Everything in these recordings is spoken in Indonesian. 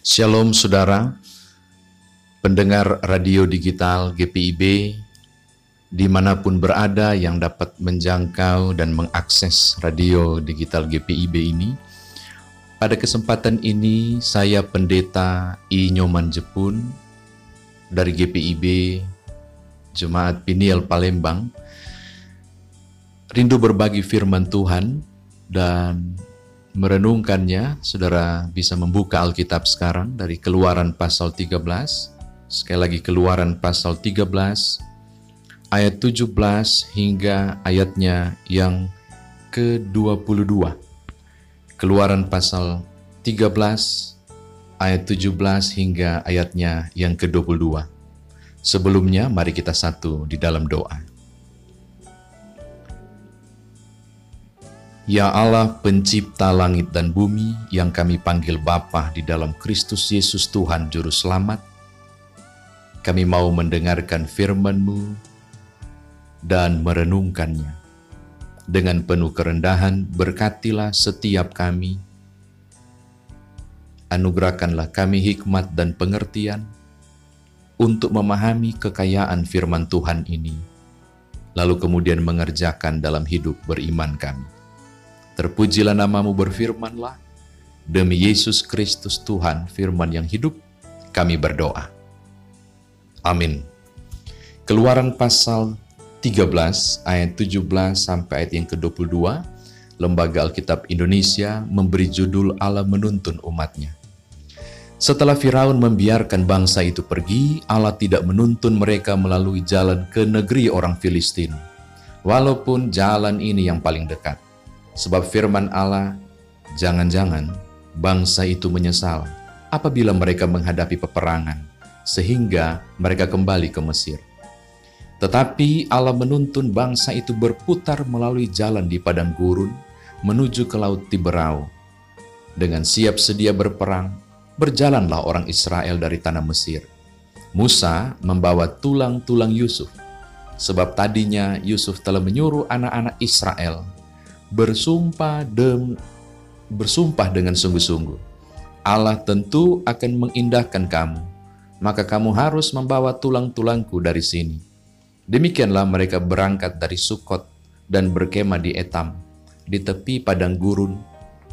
Shalom saudara, pendengar radio digital GPIB, di mana pun berada yang dapat menjangkau dan mengakses radio digital GPIB ini. Pada kesempatan ini, saya Pendeta I. Nyoman Jepun dari GPIB Jemaat Piniel Palembang, rindu berbagi firman Tuhan dan merenungkannya, saudara bisa membuka Alkitab sekarang dari Keluaran pasal 13. Sekali lagi Keluaran pasal 13 ayat 17 hingga ayatnya yang ke-22. Keluaran pasal 13 ayat 17 hingga ayatnya yang ke-22. Sebelumnya mari kita satu di dalam doa. Ya Allah pencipta langit dan bumi yang kami panggil Bapa di dalam Kristus Yesus Tuhan Juru Selamat, kami mau mendengarkan firman-Mu dan merenungkannya. Dengan penuh kerendahan berkatilah setiap kami, anugerahkanlah kami hikmat dan pengertian untuk memahami kekayaan firman Tuhan ini, lalu kemudian mengerjakan dalam hidup beriman kami. Terpujilah namamu berfirmanlah. Demi Yesus Kristus Tuhan firman yang hidup, kami berdoa. Amin. Keluaran pasal 13 ayat 17 sampai ayat yang ke-22, Lembaga Alkitab Indonesia memberi judul Allah menuntun umatnya. Setelah Firaun membiarkan bangsa itu pergi, Allah tidak menuntun mereka melalui jalan ke negeri orang Filistin, walaupun jalan ini yang paling dekat. Sebab firman Allah, jangan-jangan bangsa itu menyesal apabila mereka menghadapi peperangan, sehingga mereka kembali ke Mesir. Tetapi Allah menuntun bangsa itu berputar melalui jalan di padang gurun menuju ke laut Tiberau. Dengan siap sedia berperang, berjalanlah orang Israel dari tanah Mesir. Musa membawa tulang-tulang Yusuf, sebab tadinya Yusuf telah menyuruh anak-anak Israel bersumpah dem, bersumpah dengan sungguh-sungguh. Allah tentu akan mengindahkan kamu, maka kamu harus membawa tulang-tulangku dari sini. Demikianlah mereka berangkat dari Sukot dan berkemah di Etam, di tepi padang gurun.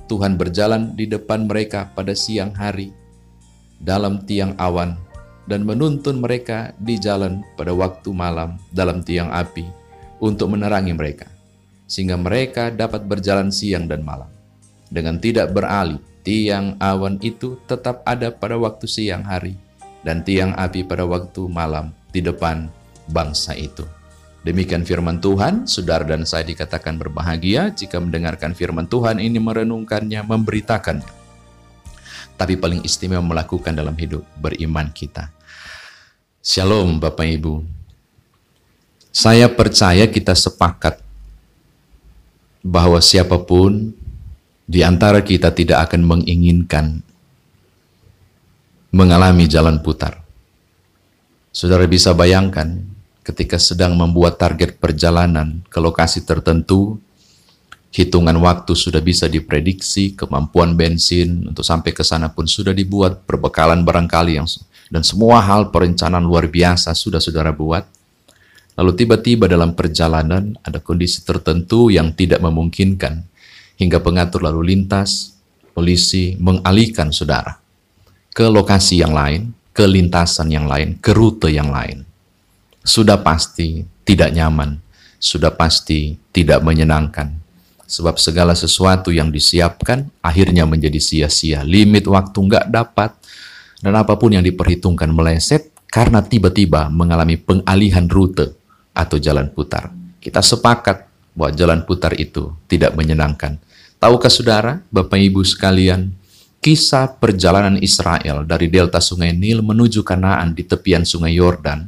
Tuhan berjalan di depan mereka pada siang hari, dalam tiang awan, dan menuntun mereka di jalan pada waktu malam dalam tiang api untuk menerangi mereka sehingga mereka dapat berjalan siang dan malam. Dengan tidak beralih, tiang awan itu tetap ada pada waktu siang hari, dan tiang api pada waktu malam di depan bangsa itu. Demikian firman Tuhan, saudara dan saya dikatakan berbahagia jika mendengarkan firman Tuhan ini merenungkannya, memberitakannya. Tapi paling istimewa melakukan dalam hidup beriman kita. Shalom Bapak Ibu. Saya percaya kita sepakat bahwa siapa pun di antara kita tidak akan menginginkan mengalami jalan putar. Saudara bisa bayangkan ketika sedang membuat target perjalanan ke lokasi tertentu, hitungan waktu sudah bisa diprediksi, kemampuan bensin untuk sampai ke sana pun sudah dibuat, perbekalan barangkali yang dan semua hal perencanaan luar biasa sudah saudara buat. Lalu tiba-tiba dalam perjalanan ada kondisi tertentu yang tidak memungkinkan hingga pengatur lalu lintas, polisi mengalihkan saudara ke lokasi yang lain, ke lintasan yang lain, ke rute yang lain. Sudah pasti tidak nyaman, sudah pasti tidak menyenangkan. Sebab segala sesuatu yang disiapkan akhirnya menjadi sia-sia. Limit waktu nggak dapat, dan apa pun yang diperhitungkan meleset karena tiba-tiba mengalami pengalihan rute atau jalan putar. Kita sepakat bahwa jalan putar itu tidak menyenangkan. Tahukah saudara, Bapak Ibu sekalian, kisah perjalanan Israel dari delta sungai Nil menuju Kanaan di tepian sungai Yordan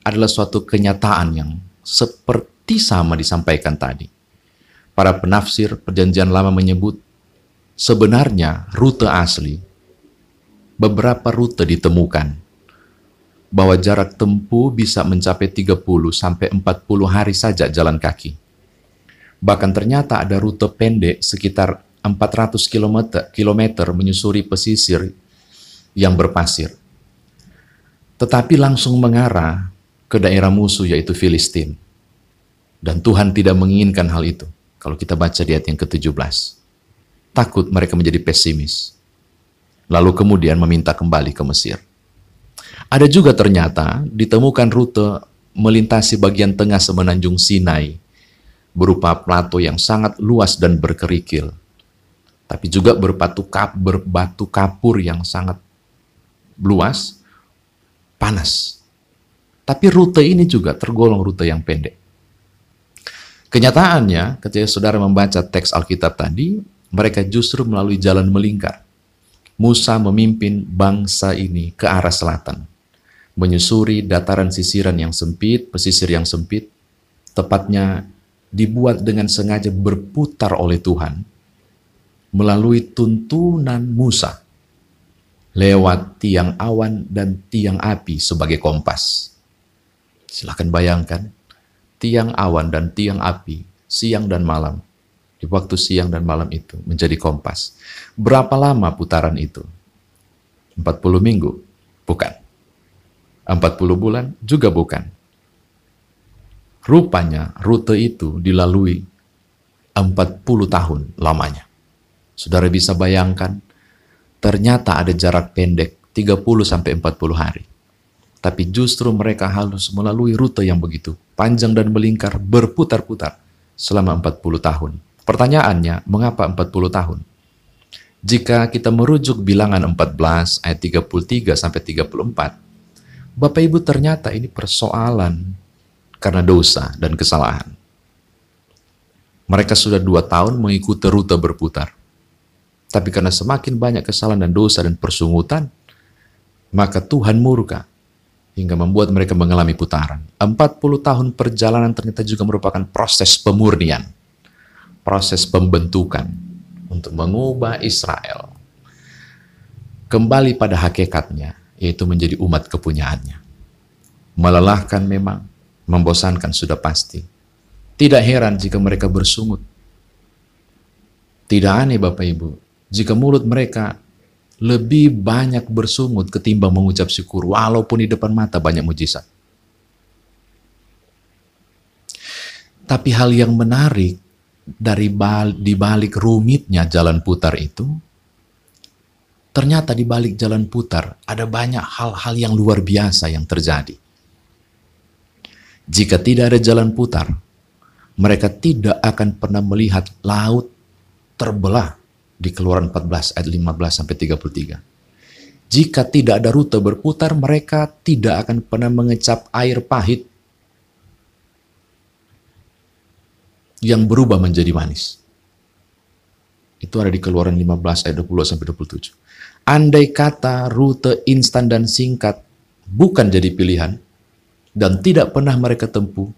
adalah suatu kenyataan yang seperti sama disampaikan tadi. Para penafsir perjanjian lama menyebut sebenarnya rute asli beberapa rute ditemukan bahwa jarak tempuh bisa mencapai 30 sampai 40 hari saja jalan kaki. Bahkan ternyata ada rute pendek sekitar 400 km, kilometer menyusuri pesisir yang berpasir. Tetapi langsung mengarah ke daerah musuh yaitu Filistin. Dan Tuhan tidak menginginkan hal itu. Kalau kita baca di ayat yang ke-17. Takut mereka menjadi pesimis. Lalu kemudian meminta kembali ke Mesir. Ada juga ternyata ditemukan rute melintasi bagian tengah semenanjung Sinai berupa plato yang sangat luas dan berkerikil. Tapi juga berbatu, kap, berbatu kapur yang sangat luas, panas. Tapi rute ini juga tergolong rute yang pendek. Kenyataannya, ketika saudara membaca teks Alkitab tadi, mereka justru melalui jalan melingkar. Musa memimpin bangsa ini ke arah selatan menyusuri dataran sisiran yang sempit, pesisir yang sempit, tepatnya dibuat dengan sengaja berputar oleh Tuhan melalui tuntunan Musa lewat tiang awan dan tiang api sebagai kompas. Silahkan bayangkan, tiang awan dan tiang api siang dan malam, di waktu siang dan malam itu menjadi kompas. Berapa lama putaran itu? 40 minggu? Bukan. 40 bulan juga bukan. Rupanya rute itu dilalui 40 tahun lamanya. Saudara bisa bayangkan, ternyata ada jarak pendek 30 sampai 40 hari. Tapi justru mereka harus melalui rute yang begitu panjang dan melingkar berputar-putar selama 40 tahun. Pertanyaannya, mengapa 40 tahun? Jika kita merujuk bilangan 14 ayat 33 sampai 34, Bapak Ibu ternyata ini persoalan karena dosa dan kesalahan. Mereka sudah dua tahun mengikuti rute berputar. Tapi karena semakin banyak kesalahan dan dosa dan persungutan, maka Tuhan murka hingga membuat mereka mengalami putaran. 40 tahun perjalanan ternyata juga merupakan proses pemurnian, proses pembentukan untuk mengubah Israel kembali pada hakikatnya, yaitu menjadi umat kepunyaannya. Melelahkan memang, membosankan sudah pasti. Tidak heran jika mereka bersungut. Tidak aneh Bapak Ibu, jika mulut mereka lebih banyak bersungut ketimbang mengucap syukur, walaupun di depan mata banyak mujizat. Tapi hal yang menarik dari bal di balik rumitnya jalan putar itu, Ternyata di balik jalan putar ada banyak hal-hal yang luar biasa yang terjadi. Jika tidak ada jalan putar, mereka tidak akan pernah melihat laut terbelah di Keluaran 14 ayat 15 sampai 33. Jika tidak ada rute berputar, mereka tidak akan pernah mengecap air pahit yang berubah menjadi manis. Itu ada di Keluaran 15 ayat 20 sampai 27. Andai kata rute instan dan singkat bukan jadi pilihan dan tidak pernah mereka tempuh,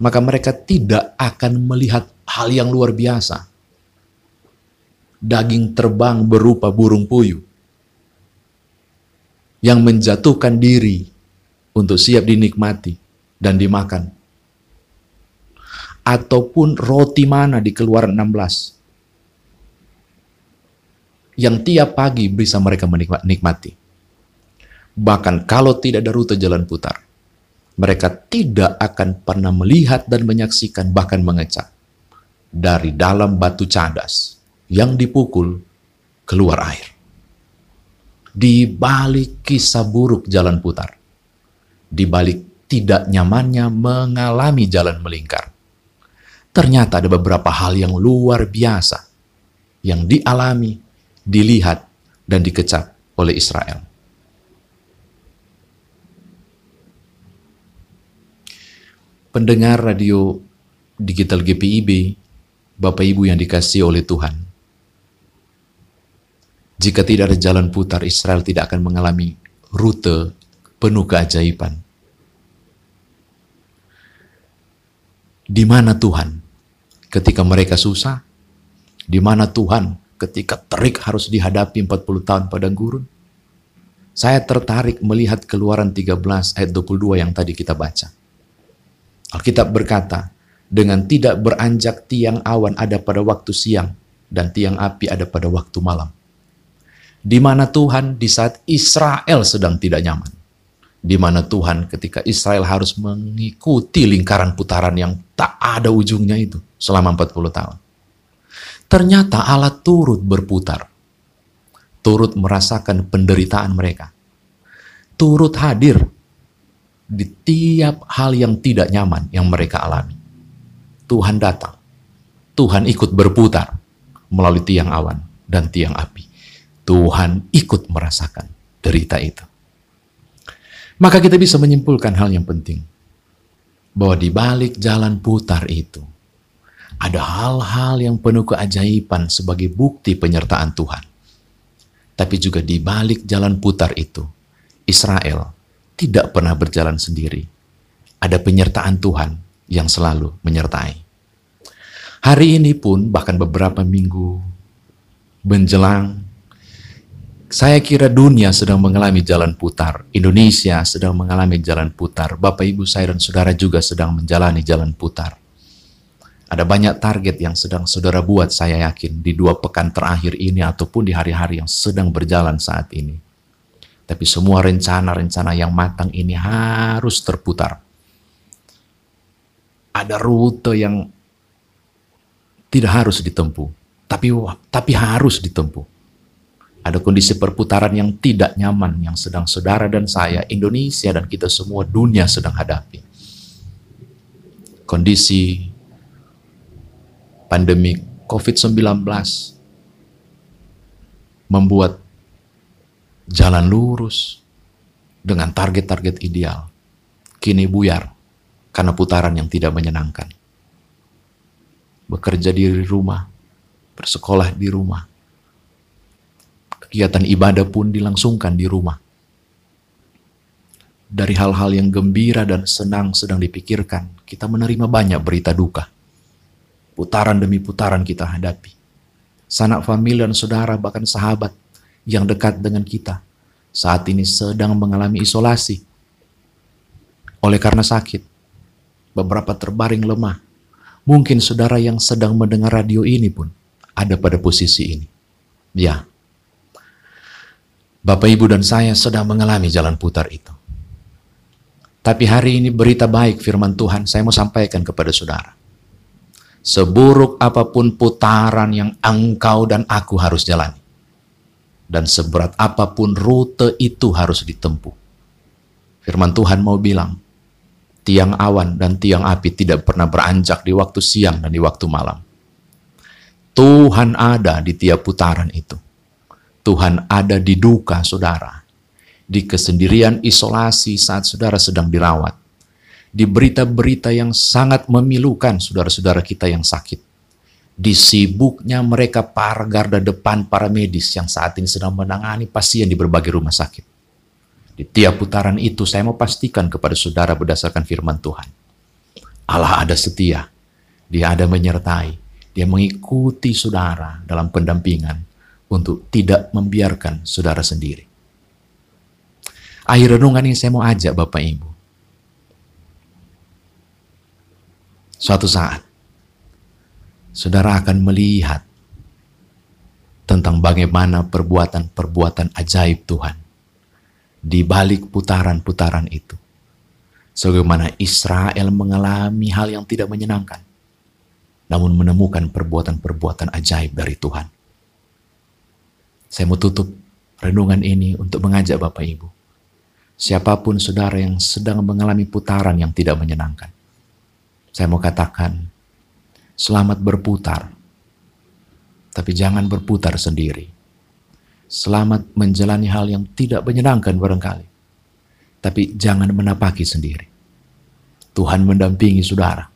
maka mereka tidak akan melihat hal yang luar biasa. Daging terbang berupa burung puyuh yang menjatuhkan diri untuk siap dinikmati dan dimakan. Ataupun roti mana di keluaran 16 yang tiap pagi bisa mereka menikmati. Bahkan kalau tidak ada rute jalan putar, mereka tidak akan pernah melihat dan menyaksikan bahkan mengecap dari dalam batu cadas yang dipukul keluar air. Di balik kisah buruk jalan putar, di balik tidak nyamannya mengalami jalan melingkar, ternyata ada beberapa hal yang luar biasa yang dialami dilihat dan dikecap oleh Israel. Pendengar radio digital GPIB, Bapak Ibu yang dikasih oleh Tuhan. Jika tidak ada jalan putar, Israel tidak akan mengalami rute penuh keajaiban. Di mana Tuhan ketika mereka susah? Di mana Tuhan ketika terik harus dihadapi 40 tahun padang gurun? Saya tertarik melihat keluaran 13 ayat 22 yang tadi kita baca. Alkitab berkata, dengan tidak beranjak tiang awan ada pada waktu siang dan tiang api ada pada waktu malam. Di mana Tuhan di saat Israel sedang tidak nyaman. Di mana Tuhan ketika Israel harus mengikuti lingkaran putaran yang tak ada ujungnya itu selama 40 tahun. Ternyata Allah turut berputar. Turut merasakan penderitaan mereka. Turut hadir di tiap hal yang tidak nyaman yang mereka alami. Tuhan datang. Tuhan ikut berputar melalui tiang awan dan tiang api. Tuhan ikut merasakan derita itu. Maka kita bisa menyimpulkan hal yang penting. Bahwa di balik jalan putar itu, ada hal-hal yang penuh keajaiban sebagai bukti penyertaan Tuhan. Tapi juga di balik jalan putar itu, Israel tidak pernah berjalan sendiri. Ada penyertaan Tuhan yang selalu menyertai. Hari ini pun bahkan beberapa minggu menjelang saya kira dunia sedang mengalami jalan putar. Indonesia sedang mengalami jalan putar. Bapak, Ibu, saya, dan saudara juga sedang menjalani jalan putar. Ada banyak target yang sedang saudara buat, saya yakin, di dua pekan terakhir ini ataupun di hari-hari yang sedang berjalan saat ini. Tapi semua rencana-rencana yang matang ini harus terputar. Ada rute yang tidak harus ditempuh, tapi tapi harus ditempuh ada kondisi perputaran yang tidak nyaman yang sedang saudara dan saya, Indonesia dan kita semua dunia sedang hadapi. Kondisi pandemi COVID-19 membuat jalan lurus dengan target-target ideal kini buyar karena putaran yang tidak menyenangkan. Bekerja di rumah, bersekolah di rumah, kegiatan ibadah pun dilangsungkan di rumah. Dari hal-hal yang gembira dan senang sedang dipikirkan, kita menerima banyak berita duka. Putaran demi putaran kita hadapi. Sanak famili dan saudara bahkan sahabat yang dekat dengan kita saat ini sedang mengalami isolasi. Oleh karena sakit, beberapa terbaring lemah. Mungkin saudara yang sedang mendengar radio ini pun ada pada posisi ini. Ya, Bapak, Ibu, dan saya sedang mengalami jalan putar itu. Tapi hari ini berita baik firman Tuhan saya mau sampaikan kepada saudara. Seburuk apa pun putaran yang engkau dan aku harus jalani. Dan seberat apa pun rute itu harus ditempuh. Firman Tuhan mau bilang, tiang awan dan tiang api tidak pernah beranjak di waktu siang dan di waktu malam. Tuhan ada di tiap putaran itu Tuhan ada di duka saudara, di kesendirian isolasi saat saudara sedang dirawat, di berita-berita yang sangat memilukan saudara-saudara kita yang sakit, di sibuknya mereka para garda depan para medis yang saat ini sedang menangani pasien di berbagai rumah sakit. Di tiap putaran itu saya mau pastikan kepada saudara berdasarkan firman Tuhan. Allah ada setia, dia ada menyertai, dia mengikuti saudara dalam pendampingan, untuk tidak membiarkan saudara sendiri. Akhir renungan yang saya mau ajak Bapak Ibu. Suatu saat, saudara akan melihat tentang bagaimana perbuatan-perbuatan ajaib Tuhan di balik putaran-putaran itu. Sebagaimana Israel mengalami hal yang tidak menyenangkan, namun menemukan perbuatan-perbuatan ajaib dari Tuhan saya mau tutup renungan ini untuk mengajak Bapak Ibu. Siapa pun saudara yang sedang mengalami putaran yang tidak menyenangkan. Saya mau katakan, selamat berputar. Tapi jangan berputar sendiri. Selamat menjalani hal yang tidak menyenangkan barangkali. Tapi jangan menapaki sendiri. Tuhan mendampingi saudara.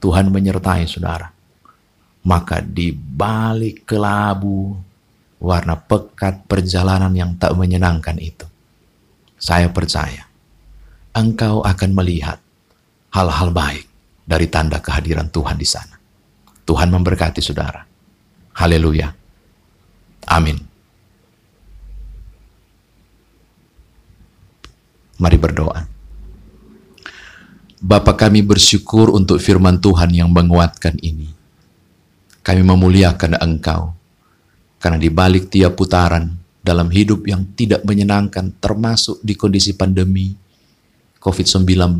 Tuhan menyertai saudara. Maka di balik kelabu warna pekat perjalanan yang tak menyenangkan itu. Saya percaya engkau akan melihat hal-hal baik dari tanda kehadiran Tuhan di sana. Tuhan memberkati saudara. Haleluya. Amin. Mari berdoa. Bapa kami bersyukur untuk firman Tuhan yang menguatkan ini. Kami memuliakan Engkau karena di balik tiap putaran, dalam hidup yang tidak menyenangkan, termasuk di kondisi pandemi COVID-19,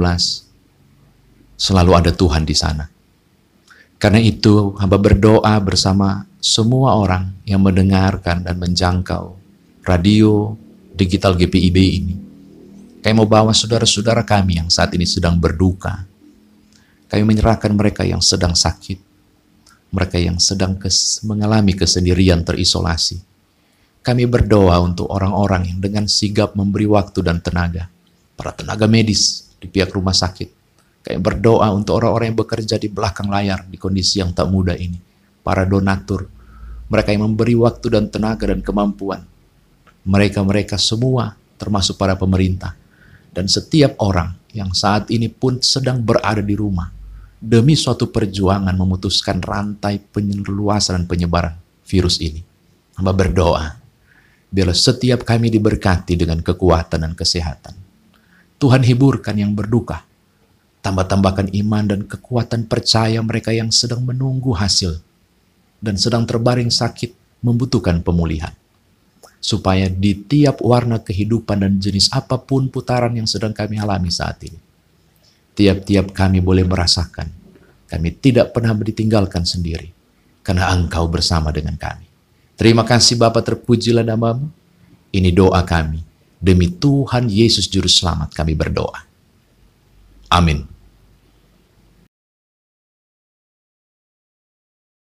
selalu ada Tuhan di sana. Karena itu, hamba berdoa bersama semua orang yang mendengarkan dan menjangkau radio digital GPIB ini. Kami mau bawa saudara-saudara kami yang saat ini sedang berduka. Kami menyerahkan mereka yang sedang sakit, mereka yang sedang kes mengalami kesendirian terisolasi kami berdoa untuk orang-orang yang dengan sigap memberi waktu dan tenaga, para tenaga medis di pihak rumah sakit. Kami berdoa untuk orang-orang yang bekerja di belakang layar di kondisi yang tak mudah ini, para donatur, mereka yang memberi waktu dan tenaga dan kemampuan. Mereka-mereka semua, termasuk para pemerintah, dan setiap orang yang saat ini pun sedang berada di rumah, demi suatu perjuangan memutuskan rantai penyeluasan dan penyebaran virus ini. Hamba berdoa, Biarlah setiap kami diberkati dengan kekuatan dan kesehatan. Tuhan hiburkan yang berduka. Tambah-tambahkan iman dan kekuatan percaya mereka yang sedang menunggu hasil dan sedang terbaring sakit membutuhkan pemulihan. Supaya di tiap warna kehidupan dan jenis apa pun putaran yang sedang kami alami saat ini. Tiap-tiap kami boleh merasakan kami tidak pernah ditinggalkan sendiri karena engkau bersama dengan kami. Terima kasih Bapa terpujilah namamu. Ini doa kami. Demi Tuhan Yesus Juru Selamat kami berdoa. Amin.